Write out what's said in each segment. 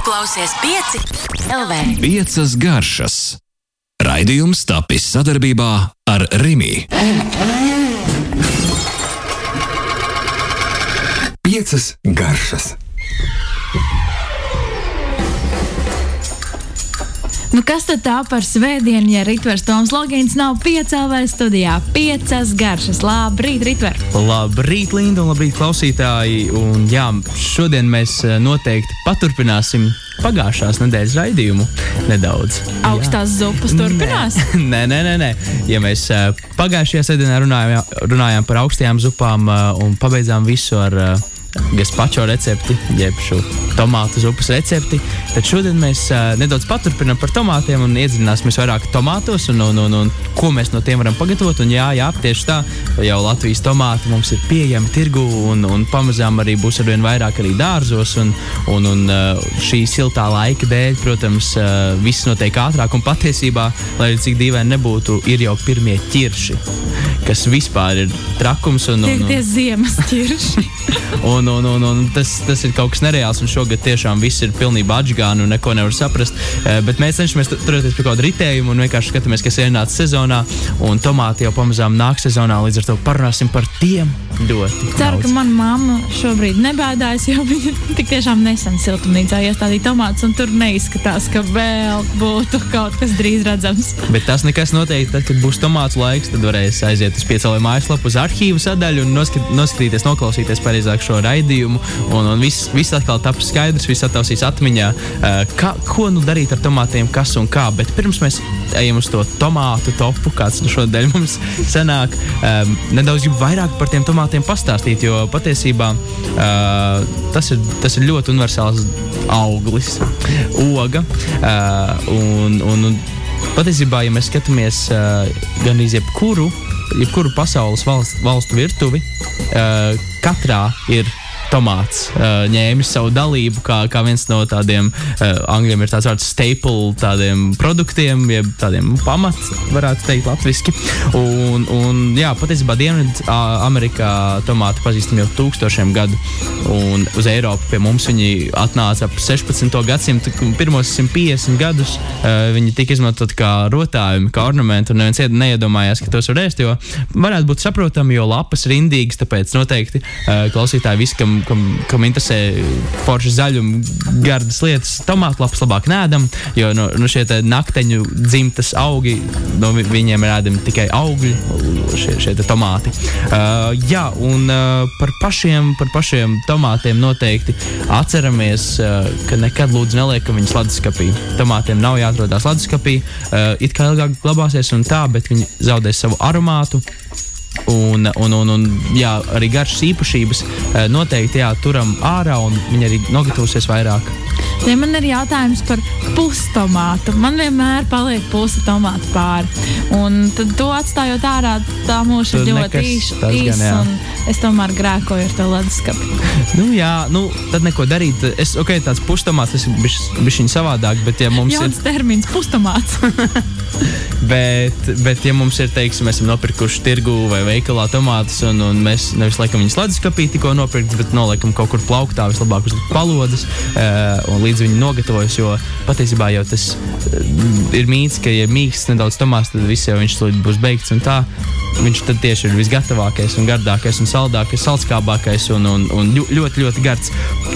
Tu klausies pieci LV. Piecas garšas. Raidījums tapis sadarbībā ar Rimi. Piecas garšas. Nu, kas tad tā par svētdienu, ja Ritvers Toms Logins nav piecēlē studijā? Piecas garšas. Labrīt, Ritver! Labrīt, Linda, un labrīt, klausītāji! Un, jā, šodien mēs eh, noteikti paturpināsim pagājušās nedēļas raidījumu nedaudz. Augstās jā. zupas turpinās? Nē, nē, nē. nē. Ja mēs uh, pagājušajā sēdienā runājām, runājām par augstajām zupām uh, un pabeidzām visu ar uh, gazpacho recepti, jeb šo tomātu zupas recepti. Tad šodien mēs uh, nedaudz paturpinām par tomātiem un iedziļināsimies vairāk tomātos un, un, un, un ko mēs no tiem varam pagatavot. Un, jā, jā, tieši tā, jau Latvijas tomāti mums ir pieejami tirgu un, un pamazām arī būs arvien vairāk arī dārzos. Un, un, un uh, šī siltā laika dēļ, protams, uh, viss notiek ātrāk un patiesībā, lai cik dīvaini nebūtu, ir jau pirmie ķirši, kas vispār ir trakums. Un, un, un, tie ir ziemas ķirši. un, un, un, un tas, tas ir kaut kas nereāls. Šogad tiešām viss ir pilnībā atžgāni un neko nevar saprast. Eh, bet mēs cenšamies turēties pie kaut kāda ritējuma un vienkārši skatāmies, kas ir ienācis sezonā. Un tomāti jau pamazām nāk sezonā, līdz ar to parunāsim par tiem ļoti. Ceru, ka mana mamma šobrīd nebēdājas, jo viņa tik tiešām nesen siltumnīcā iestādīja tomātus, un tur neizskatās, ka vēl būtu kaut kas drīz redzams. Bet tas nekas noteikti, tad, kad būs tomātu laiks, tad varēs aiziet uz piecēlēju mājaslapu, uz arhīvu sadaļu un noskatīties, noklausīties pareizāk šo raidījumu. Un, un viss, viss atkal taps skaidrs, viss attausīs atmiņā, uh, kā, ko nu darīt ar tomātiem, kas un kā. Bet pirms mēs ejam uz to tomātu topu, kāds nu šodien mums sanāk, um, nedaudz vairāk par tiem tomātiem pastāstīt, jo patiesībā uh, tas, ir, tas ir ļoti universāls auglis, oga. Uh, un, un, un patiesībā, ja mēs skatāmies uh, gan iz jebkuru, jebkuru pasaules valsts, valstu virtuvi, uh, katrā ir tomāts uh, ņēmis savu dalību kā, kā viens no tādiem uh, angļiem ir tāds vārds staple tādiem produktiem, jeb tādiem pamats, varētu teikt, latviski. Un, un jā, patiesībā Dienvidu Amerikā tomāti pazīstam jau tūkstošiem gadu, un uz Eiropu pie mums viņi atnāca ap 16. gadsimtu, pirmos 150 gadus uh, viņi tika izmantot kā rotājumi, kā ornamenti, un neviens neiedomājās, ka tos var ēst, jo varētu būt saprotami, jo lapas ir indīgas, tāpēc noteikti uh, klausītāji visi, kam kam, kam interesē foršas zaļuma, gardas lietas, tomātlapas labāk nēdam, jo no, no šie nakteņu dzimtas augi, no viņiem ēdami tikai augļi, šie, šie tomāti. Uh, jā, un uh, par, pašiem, par pašiem tomātiem noteikti atceramies, uh, ka nekad lūdzu neliekam viņus leduskapī. Tomātiem nav jāatrodas leduskapī, uh, it kā ilgāk glabāsies un tā, bet viņi zaudēs savu aromātu. Un, un, un, un jā, arī garšas īpašības eh, noteikti jā, turam ārā, un viņi arī nogatavosies vairāk. Ja man ir jautājums par pustomātu. Man vienmēr paliek pusi tomātu pāri. Un tad to atstājot ārā, tā mūža ir ļoti īsa. Es tomēr grēkoju ar to leduskapi. nu, jā, nu, tad neko darīt. Es, ok, tāds pustomāts, tas ir bijis savādāk, bet ja mums Jauns ir. termins - pustomāts. bet, bet, ja mums ir, teiksim, mēs esam nopirkuši tirgu vai veikalā tomātus, un, un mēs nevis laikam viņus leduskapī tikko nopirkt, bet noliekam kaut kur plauktā, vislabāk uz palodas, uh, līdz viņi nogatavojas. Jo patiesībā jau tas uh, ir mīts, ka, ja mīksts nedaudz tomāts, tad viss jau viņš būs beigts. Viņš tad tieši ir visgatavākais, un gardākais, un saldākais, saldskābākais un, un, un ļoti, ļoti gards.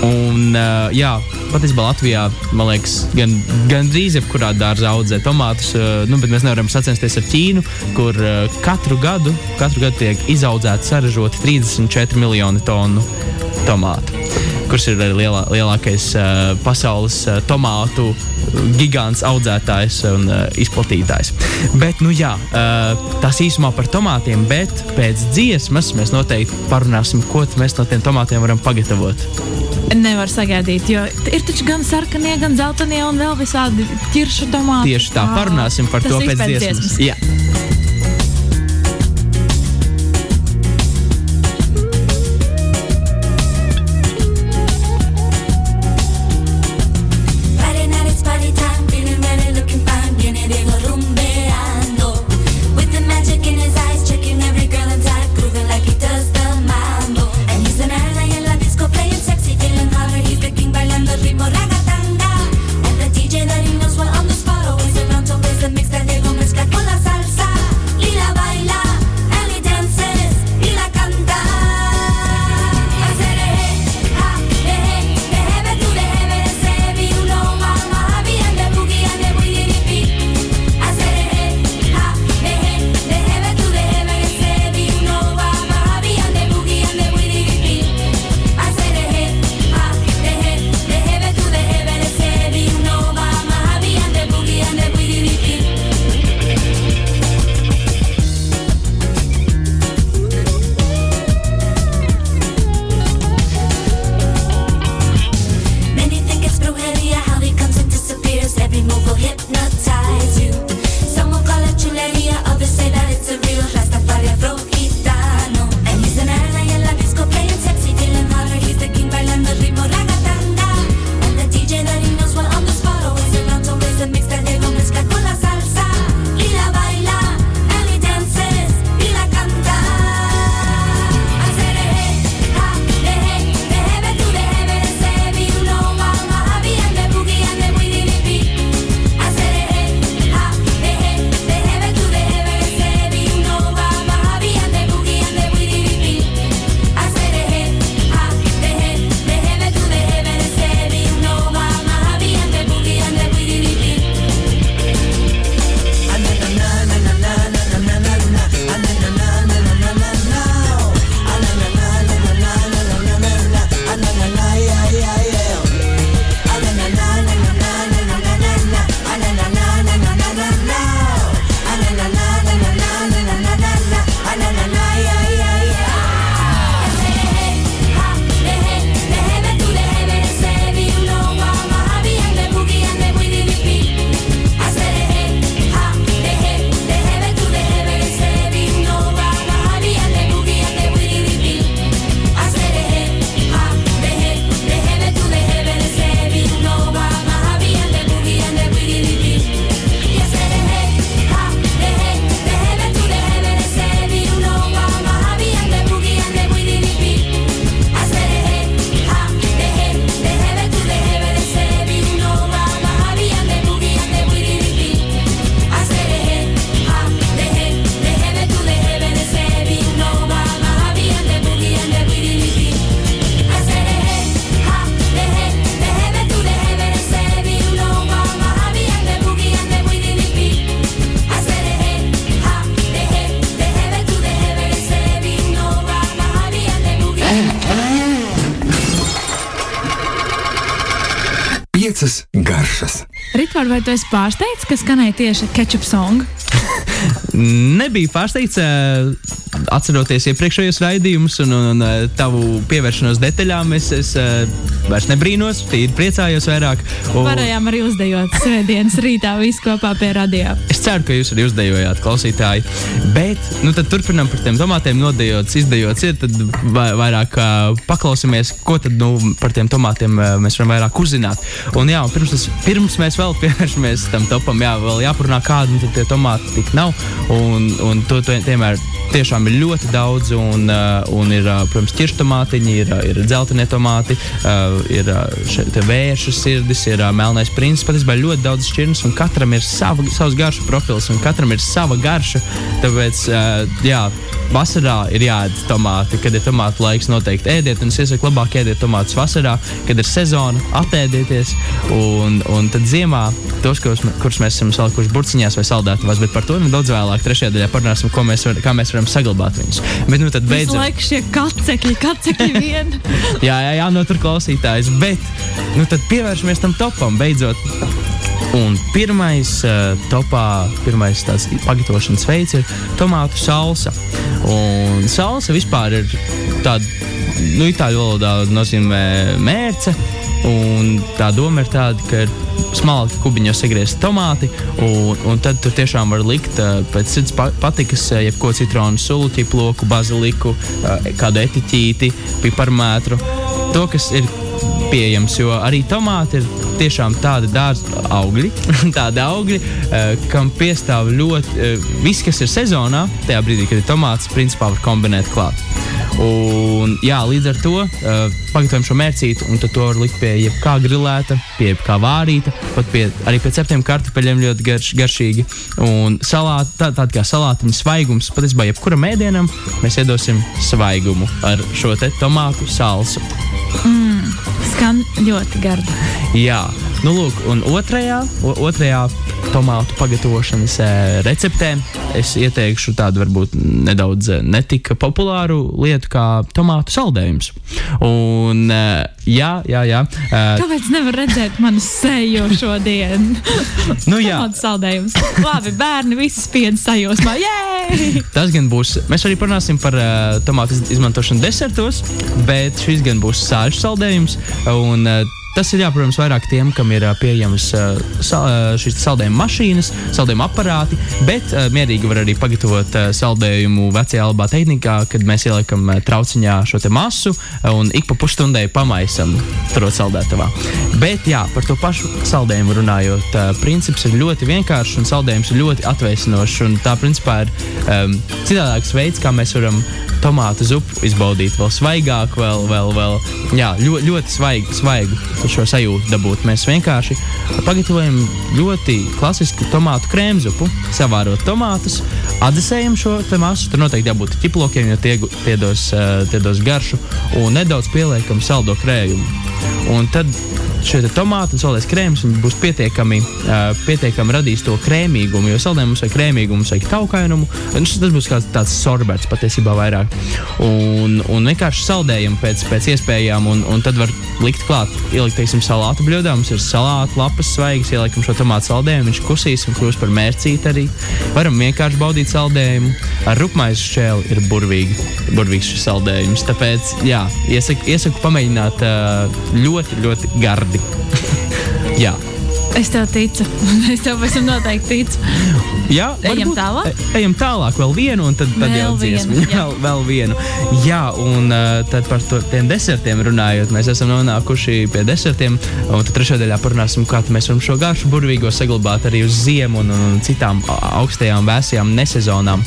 Un, uh, jā, patiesībā Latvijā, man liekas, gan, gan drīz jebkurā dārzā audzē tomātus. Uh, nu, bet mēs nevaram sacensties ar Ķīnu, kur uh, katru gadu, katru gadu tiek izaudzēti, saražoti 34 miljoni tonu tomātu. Kurš ir lielā, lielākais uh, pasaules uh, tomātu gigants, audzētājs un uh, izplatītājs. Bet, nu jā, uh, tas īsumā par tomātiem, bet pēc dziesmas mēs noteikti parunāsim, ko mēs no tiem tomātiem varam pagatavot. Nevar sagaidīt, jo ir taču gan sarkanie, gan zeltanie un vēl visādi ķiršu tomāti. Tieši tā, parunāsim par Tas to pēc dziesmas. dziesmas. Jā. hypnotized. Piecas garšas. Ritvār, vai tu esi pārsteigts, ka skanēja tieši ketchup song? Nebija pārsteigts, eh, atceroties iepriekšējos raidījumus un, un, un eh, tavu pievēršanos detaļām. Es, es eh, vairs nebrīnos, tīri priecājos vairāk. Un... Varējām arī uzdejot svētdienas rītā visu kopā pie radio. Es ceru, ka jūs arī uzdejojāt, klausītāji. Bet, nu tad turpinām par tiem tomātiem nodejots, izdejots ir, tad vairāk paklausīsimies, ko tad nu, par tiem tomātiem mēs varam vairāk uzzināt. Un jā, un pirms, tas, pirms mēs vēl pievēršamies tam topam, jā, vēl jāparunā, kādi nu, tie tomāti tik nav. Un, un to, to vienmēr tiešām ir ļoti daudz, un, uh, un ir, uh, protams, ķirštomātiņi, ir, uh, ir dzeltenie tomāti, ir vēršu sirdis, ir melnais princis. Patiesībā ļoti daudz šķirnes, un katram ir sava, savs garšu profils, un katram ir sava garša. Tāpēc, jā, vasarā ir jāēd tomāti, kad ir tomātu laiks, noteikti ēdiet, un es iesaku labāk ēdiet tomātus vasarā, kad ir sezona, atēdieties, un, un tad ziemā tos, kurus, kurus mēs esam salikuši burciņās vai saldētavās, bet par to nedaudz vēlāk, trešajā daļā parunāsim, mēs var, kā mēs varam saglabāt viņus. Bet, nu, tad beidzot. Laikam šie kacekļi, kacekļi vien. jā, jā, jā, no tur klausītājs. Bet, nu, tad pievēršamies tam topam beidzot. Un pirmais uh, topā, pirmais tāds pagatavošanas veids ir tomātu salsa. Un salsa vispār ir tāda, nu, itāļu valodā nozīmē mērce. Un tā doma ir tāda, ka ir smalki kubiņos sagriezt tomāti, un, un tad tur tiešām var likt uh, pēc sirds patikas, uh, jebko citronu sulu, ķiploku, baziliku, uh, kādu etiķīti, piparmētru. To, kas ir pieejams, jo arī tomāti ir tiešām tādi dārza augļi, tādi augļi, kam piestāv ļoti viss, kas ir sezonā, tajā brīdī, kad ir tomāts, principā var kombinēt klāt. Un, jā, līdz ar to uh, pagatavojam šo mērcīti, un to var likt pie jebkā grilēta, pie jebkā vārīta, pat pie, arī pie ceptiem kartupeļiem ļoti garš, garšīgi. Un salāt, tā, tāda kā salātiņa svaigums, patiesībā jebkuram ēdienam mēs iedosim svaigumu ar šo tomātu salsu. Mm, skan ļoti gardi. Jā, nu lūk, un otrajā, otrajā tomātu pagatavošanas receptē. Es ieteikšu tādu varbūt nedaudz netika populāru lietu kā tomātu saldējums. Un, jā, jā, jā. Kāpēc nevar redzēt manu seju šodien? nu, jā, tomātu saldējums. Labi, bērni visi spied sajūsmā. Jē! Tas gan būs. Mēs arī parunāsim par uh, tomātu izmantošanu desertos, bet šis gan būs sāļu saldējums. Un, uh, Tas ir, jā, protams, vairāk tiem, kam ir pieejamas šīs saldējuma mašīnas, saldējuma aparāti, bet mierīgi var arī pagatavot saldējumu vecajā albā tehnikā, kad mēs ieliekam trauciņā šo masu un ik pa pusstundai pamaisam turot saldētavā. Bet, jā, par to pašu saldējumu runājot, princips ir ļoti vienkāršs un saldējums ir ļoti atveicinošs. Tā, principā, ir um, citādāks veids, kā mēs varam tomātu zupu izbaudīt vēl svaigāk, vēl, vēl, vēl jā, ļoti, ļoti svaigu. svaigu šo sajūtu dabūt. Mēs vienkārši pagatavojam ļoti klasisku tomātu krēmzupu, savārot tomātus, atdzesējam šo masu. Tur noteikti jābūt ķiplokiem, jo tie, tie, dos, tie dos garšu, un nedaudz pieliekam saldo krējumu. Un tad šie tomāti un saldais krēms būs pietiekami, uh, pietiekami radīs to krēmīgumu. Jo saldējumam mums vajag krēmīgumu, vajag taukainumu. Tas būs kā tāds sorbets patiesībā vairāk. Un, un vienkārši saldējam pēc, pēc iespējām, un, un tad var likt klāt, ielikt, teiksim, salātu bļodā. Mums ir salātu lapas svaigas, ieliekam šo tomātu saldējumu, viņš kusīs un kļūst par mērcīti arī. Varam vienkārši baudīt saldējumu. Ar rupmaisu šķēli ir burvīgi, burvīgs šis saldējums. Tāpēc, jā, iesaku, iesaku pamēģināt ļoti, ļoti gardi gardi. Jā. Es tev ticu. Es tev pavisam noteikti ticu. Jā, ejam tālāk. E, ejam tālāk, vēl vienu, un tad, tad vēl jau dziesmu. Vienu, vēl, vēl vienu. Jā, un uh, tad par to, tiem desertiem runājot, mēs esam nonākuši pie desertiem. Un tad trešajā daļā parunāsim, kā mēs varam šo garšu burvīgo saglabāt arī uz ziemu un, un citām augstajām, vēsajām nesezonām.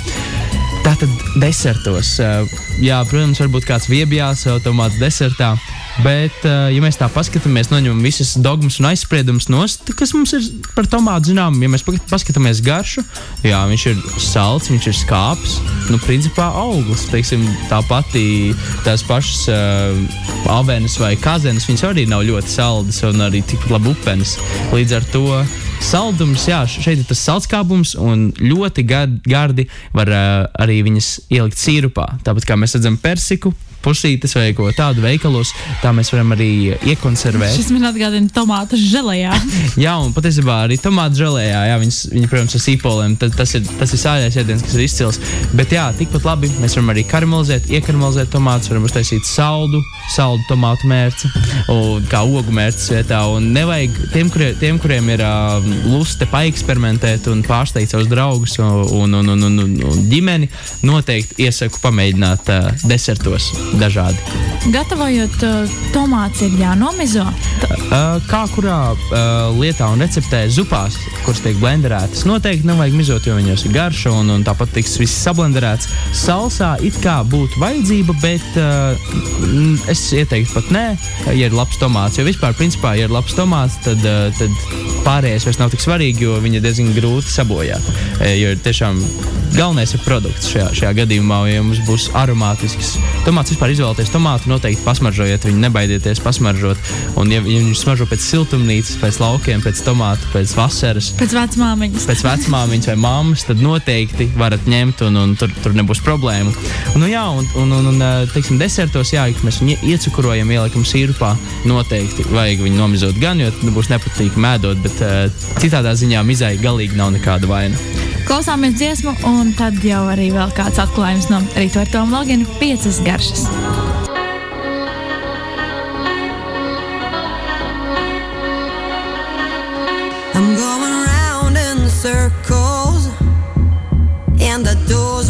Tātad desertos. Uh, jā, protams, varbūt kāds viebjās automāts desertā. Bet, uh, ja mēs tā paskatāmies, noņemam visas dogmas un aizspriedumus nost, kas mums ir par tomātu zinām, ja mēs paskatāmies garšu, jā, viņš ir salds, viņš ir skāps, nu, principā auglis. Teiksim, tā pati tās pašas uh, avenes vai kazenes, viņas arī nav ļoti saldas un arī tikpat labi upenes. Līdz ar to saldums, jā, šeit ir tas saldskābums, un ļoti gardi var uh, arī viņas ielikt sīrupā. Tāpat kā mēs redzam persiku, pusītes vai ko tādu veikalos. Tā mēs varam arī iekonservēt. Šis man atgādina tomātu žēlējā. jā, un patiesībā arī tomātu žēlējā, jā, viņas, viņi, protams, ar sīpoliem. Tas ir, tas ir sāļais ēdiens, kas ir izcils. Bet jā, tikpat labi mēs varam arī karamelizēt, iekaramelizēt tomātus, varam uztaisīt saldu, saldu tomātu mērci, un, kā ogu mērci vietā. Un nevajag tiem, kurie, tiem kuriem ir uh, luste paeksperimentēt un pārsteigt savus draugus un, un, un, un, un, un ģimeni, noteikti iesaku pamēģināt uh, desertos dažādi. Gatavojot uh, tomātus, ir jānomizo. Uh, kā kurā uh, lietā un receptē zupās, kuras tiek blenderētas, noteikti nevajag mizot, jo viņos ir garša un, un tāpat tiks viss sablenderēts. Salsā it kā būtu vajadzība, bet uh, es ieteiktu pat nē, ja ir labs tomāts. Jo vispār, principā, ja ir labs tomāts, tad, uh, tad pārējais vairs nav tik svarīgi, jo viņi ir diezgan grūti sabojāt. Uh, jo tiešām galvenais ir produkts šajā, šajā gadījumā, ja mums būs aromātisks tomāts. Vispār izvēlēties tomātu, noteikti pasmaržojiet viņu, nebaidieties pasmaržot. Un, ja, ja viņš smaržo pēc siltumnīcas, pēc laukiem, pēc tomātu, pēc vasaras, pēc vecmāmiņas, pēc vecmāmiņas vai mammas, tad noteikti varat ņemt un, un tur, tur nebūs problēmu. Nu, jā, un, un, un, un teiksim, desertos, jā, mēs viņu iecukurojam, ieliekam sīrupā, noteikti vajag viņu nomizot gan, jo būs nepatīkami mēdot, bet uh, citādā ziņā mizai galīgi nav nekāda vaina. Klausāmies dziesmu, un tad jau arī vēl kāds atklājums no Rīta ar Tomu Loginu - piecas garšas. I'm going round in circles, and the door's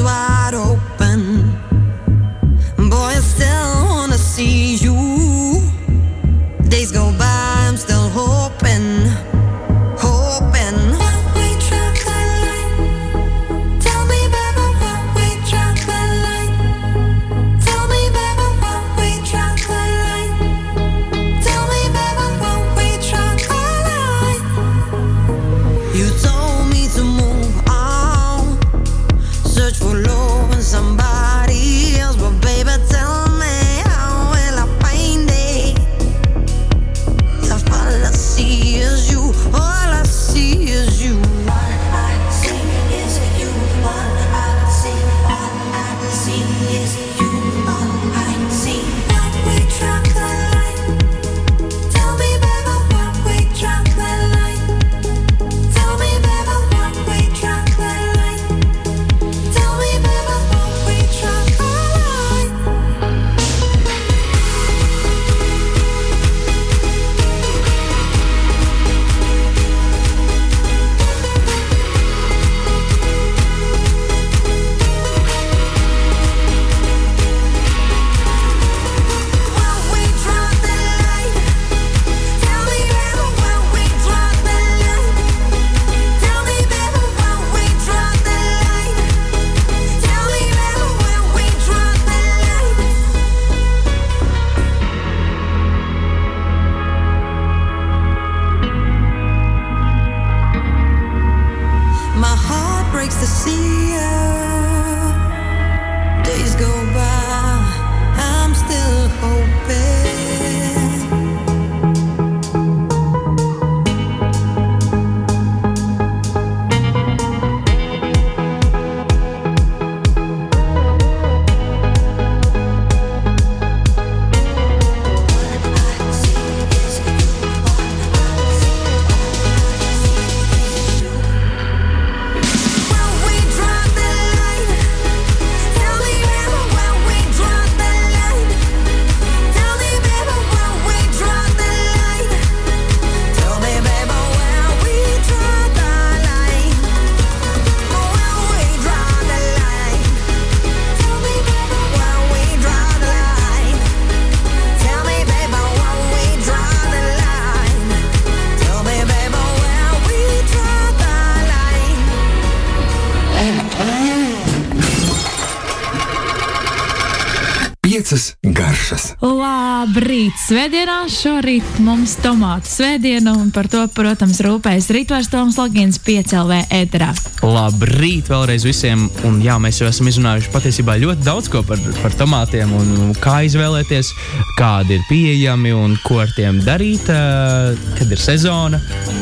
Labrīt! Svētdienā šorīt mums tomātu svētdiena, un par to, protams, rūpējas Rītvars Toms Logins 5LV ēterā. Labrīt vēlreiz visiem! Un jā, mēs jau esam izrunājuši patiesībā ļoti daudz ko par, par tomātiem un kā izvēlēties, kādi ir pieejami un ko ar tiem darīt, kad ir sezona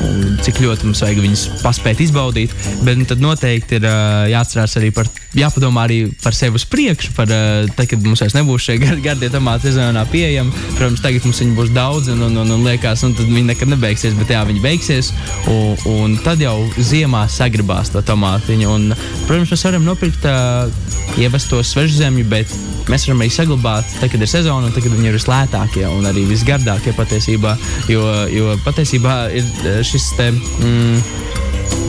un cik ļoti mums vajag viņus paspēt izbaudīt. Bet nu, tad noteikti ir jāatcerās arī par, jāpadomā arī par sevi uz priekšu, par tad, kad mums vairs nebūs šie šie gar, gardie tomāti sezonā pieejami. Protams, tagad mums viņi būs daudz, un, un, un, un liekas, un tad viņi nekad nebeigsies, bet jā, viņi beigsies. Un, un tad jau ziemā sagribās to tomātiņu. Un, protams, mēs varam nopirkt uh, ievestos svežzemju, bet mēs varam arī saglabāt, tad, kad ir sezona, un tad, kad viņi ir vislētākie un arī visgardākie patiesībā. Jo, jo patiesībā ir šis te. Mm,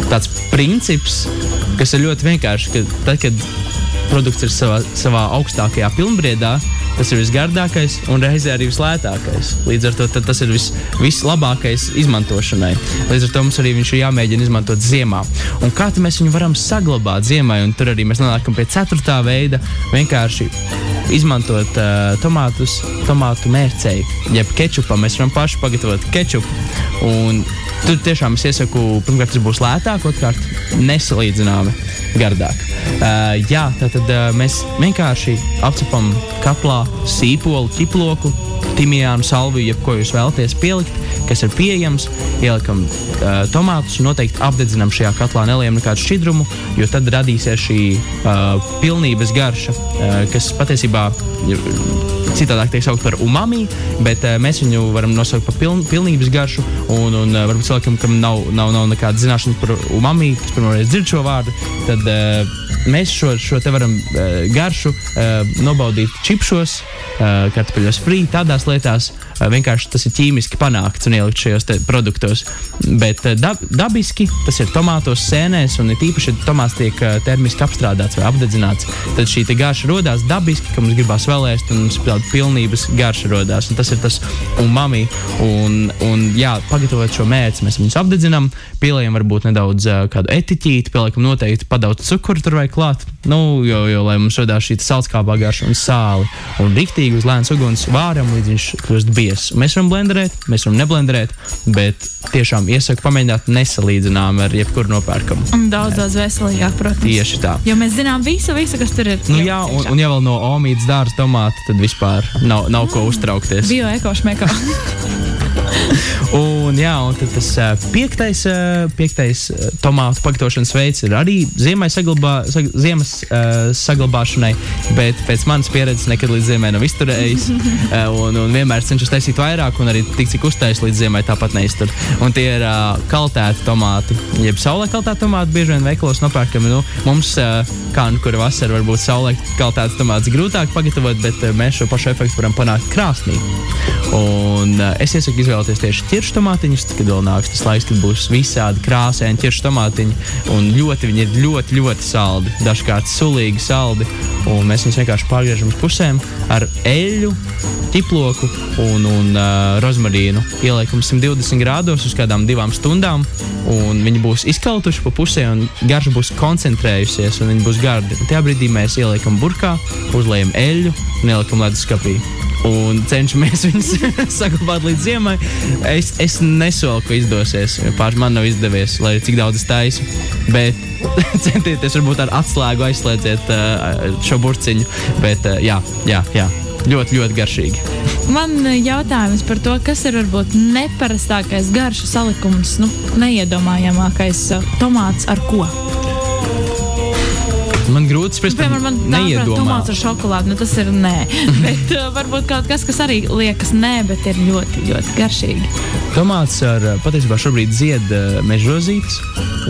tāds princips, kas ir ļoti vienkāršs. Ka tad, kad produkts ir savā, savā augstākajā pilnbriedā, tas ir visgardākais un reizē arī vislētākais. Līdz ar to tas ir vis, vislabākais izmantošanai. Līdz ar to mums arī viņš ir jāmēģina izmantot ziemā. Un kā mēs viņu varam saglabāt ziemai? Un tur arī mēs nonākam pie ceturtā veida. Vienkārši izmantot uh, tomātus, tomātu mērcēju, jeb kečupu. Mēs varam paši pagatavot kečupu. Un Tur tiešām es iesaku, pirmkārt, tas būs lētāk, otrkārt, nesalīdzināmi gardāk. Uh, jā, tātad uh, mēs vienkārši apcepam kaplā sīpolu, ķiploku, timijānu, salviju, jebko jūs vēlaties pielikt, kas ir pieejams. Ielikam uh, tomātus un noteikti apdedzinām šajā katlā, neliekam nekādu šķidrumu, jo tad radīsies šī uh, pilnības garša, uh, kas patiesībā citādāk tiek saukt par umami, bet uh, mēs viņu varam nosaukt par piln, pilnības garšu. Un, un uh, varbūt cilvēkam, kam nav, nav, nav nekāda zināšana par umami, kas pirmoreiz dzird šo vārdu, tad uh, mēs šo, šo te varam uh, garšu uh, nobaudīt čipšos, uh, kartupeļos frī, tādās lietās. Vienkārši tas ir ķīmiski panākts un ielikt šajos produktos. Bet uh, dab, dabiski tas ir tomātos, sēnēs, un īpaši, ja tomāts tiek uh, termiski apstrādāts vai apdedzināts, tad šī garša radās dabiski, ka mums gribās vēl ēst, un mums tāda pilnības garša radās. Tas ir tas umami. Un, un, jā, pagatavot šo mērci, mēs viņus apdedzinām, pieliekam varbūt nedaudz uh, kādu etiķīti, pieliekam noteikti padaudz cukuru tur vai klāt. Nu, jo, jo, lai mums radās šī salskāpā garša un sāli. Un rīktīgi uz lēnas uguns vāram, līdz viņš kļūst biezs. Mēs varam blenderēt, mēs varam neblenderēt, bet tiešām iesaku pamēģināt nesalīdzinām ar jebkuru nopērkamu. Un daudz, daudz veselīgāk, protams. Tieši tā. Jo mēs zinām visu, visu kas tur ir. Nu, jā, un, un ja vēl no omītas dārza tomāta, tad vispār nav, nav ko uztraukties. Bio ekošmekā. un, jā, un tas piektais, piektais tomātu pagatavošanas veids ir arī ziemai saglabā, sag, ziemas uh, saglabāšanai, bet pēc manas pieredzes nekad līdz ziemai nav izturējis. uh, un, un vienmēr cenšos taisīt vairāk, un arī tik cik uztaisīt līdz ziemai tāpat neiztur. Un tie ir uh, kaltēti tomāti, jeb saulē kaltēti tomāti, bieži vien veikalos nopērkami. Nu, mums, uh, kā nu kur vasarā, varbūt saulē kaltēts tomāts grūtāk pagatavot, bet uh, mēs šo pašu efektu varam panākt krāsnī. Un uh, es iesaku izvēlēties tieši ķiršu tomātiņus, kad vēl nāks tas laiks, kad būs visādi krāsaini ķiršu tomātiņi. Un ļoti viņi ir ļoti, ļoti saldi. Dažkārt sulīgi saldi. Un mēs viņus vienkārši pārgriežam uz pusēm ar eļļu, ķiploku un, un uh, rozmarīnu. Ieliekam 120 grādos uz kādām divām stundām. Un viņi būs izkaltuši pa pusē, un garša būs koncentrējusies, un viņi būs gardi. Un tajā brīdī mēs ieliekam burkā, uzliekam eļļu un ieliekam leduskapī un cenšamies viņus saglabāt līdz ziemai. Es, es nesolu, ka izdosies. Pārāk man nav izdevies, lai cik daudz es taisu. Bet centieties, varbūt ar atslēgu aizslēdziet uh, šo burciņu. Bet uh, jā, jā, jā, ļoti, ļoti garšīgi. Man jautājums par to, kas ir varbūt neparastākais garšu salikums, nu, neiedomājamākais tomāts ar ko? Grūti spriest, Piemēram, man neiedomā. tomāts ar šokolādi, nu tas ir nē. bet uh, varbūt kaut kas, kas arī liekas nē, bet ir ļoti, ļoti garšīgi. Tomāts ar patiesībā šobrīd zied uh, mežrozītes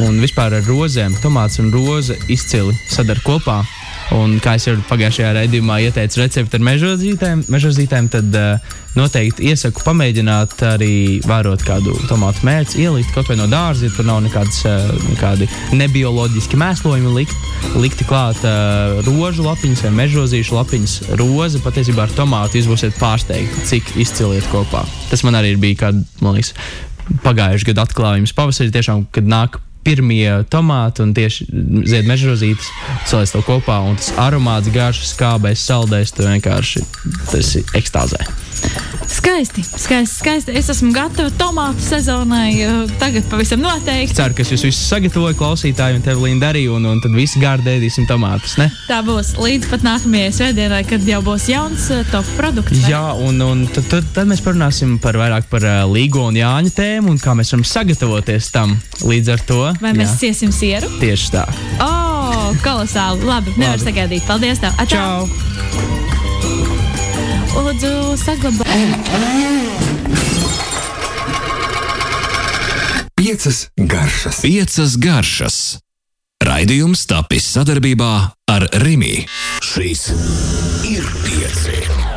un vispār ar rozēm. Tomāts un roze izcili sadara kopā. Un, kā jau pagājušajā raidījumā ieteicu recepti ar mežozītēm, mežozītēm tad uh, noteikti iesaku pamēģināt arī vērot kādu tomātu mērci, ielikt kaut vai no dārza, ja tur nav nekādas, uh, nekādi nebioloģiski mēslojumi likt, likti klāt uh, rožu lapiņas vai mežozīšu lapiņas. Roze patiesībā ar tomātu jūs būsiet pārsteigti, cik izciliet kopā. Tas man arī bija kāds, man liekas, pagājušā gada atklājums pavasarī, tiešām, kad nāk pirmie tomāti un tieši zied mežrozītes, saliec to kopā un tas aromāts, garš, skābais, saldais, tu vienkārši tas ir ekstāzē. Skaisti, skaisti, skaisti. Es esmu gatava tomātu sezonai. Tagad pavisam noteikti. Ceru, ka es jūs visus sagatavoju klausītāju un tev Linda arī, un, un tad visi gārdi ēdīsim tomātus. Ne? Tā būs līdz pat nākamajai svētdienai, kad jau būs jauns uh, top produkts. Vai? Jā, un, un tad, tad, tad mēs parunāsim par vairāk par uh, Līgo un Jāņa tēmu un kā mēs varam sagatavoties tam līdz ar to. Vai mēs siesim sieru? Tieši tā. Oh, kolosāli. Labi, nevar Labi. sagaidīt. Paldies! Tev. Atā. Čau! Lūdzu, saglabājiet. Piecas garšas. Piecas garšas. Raidījums tapis sadarbībā ar Rimi. Šis ir pieci.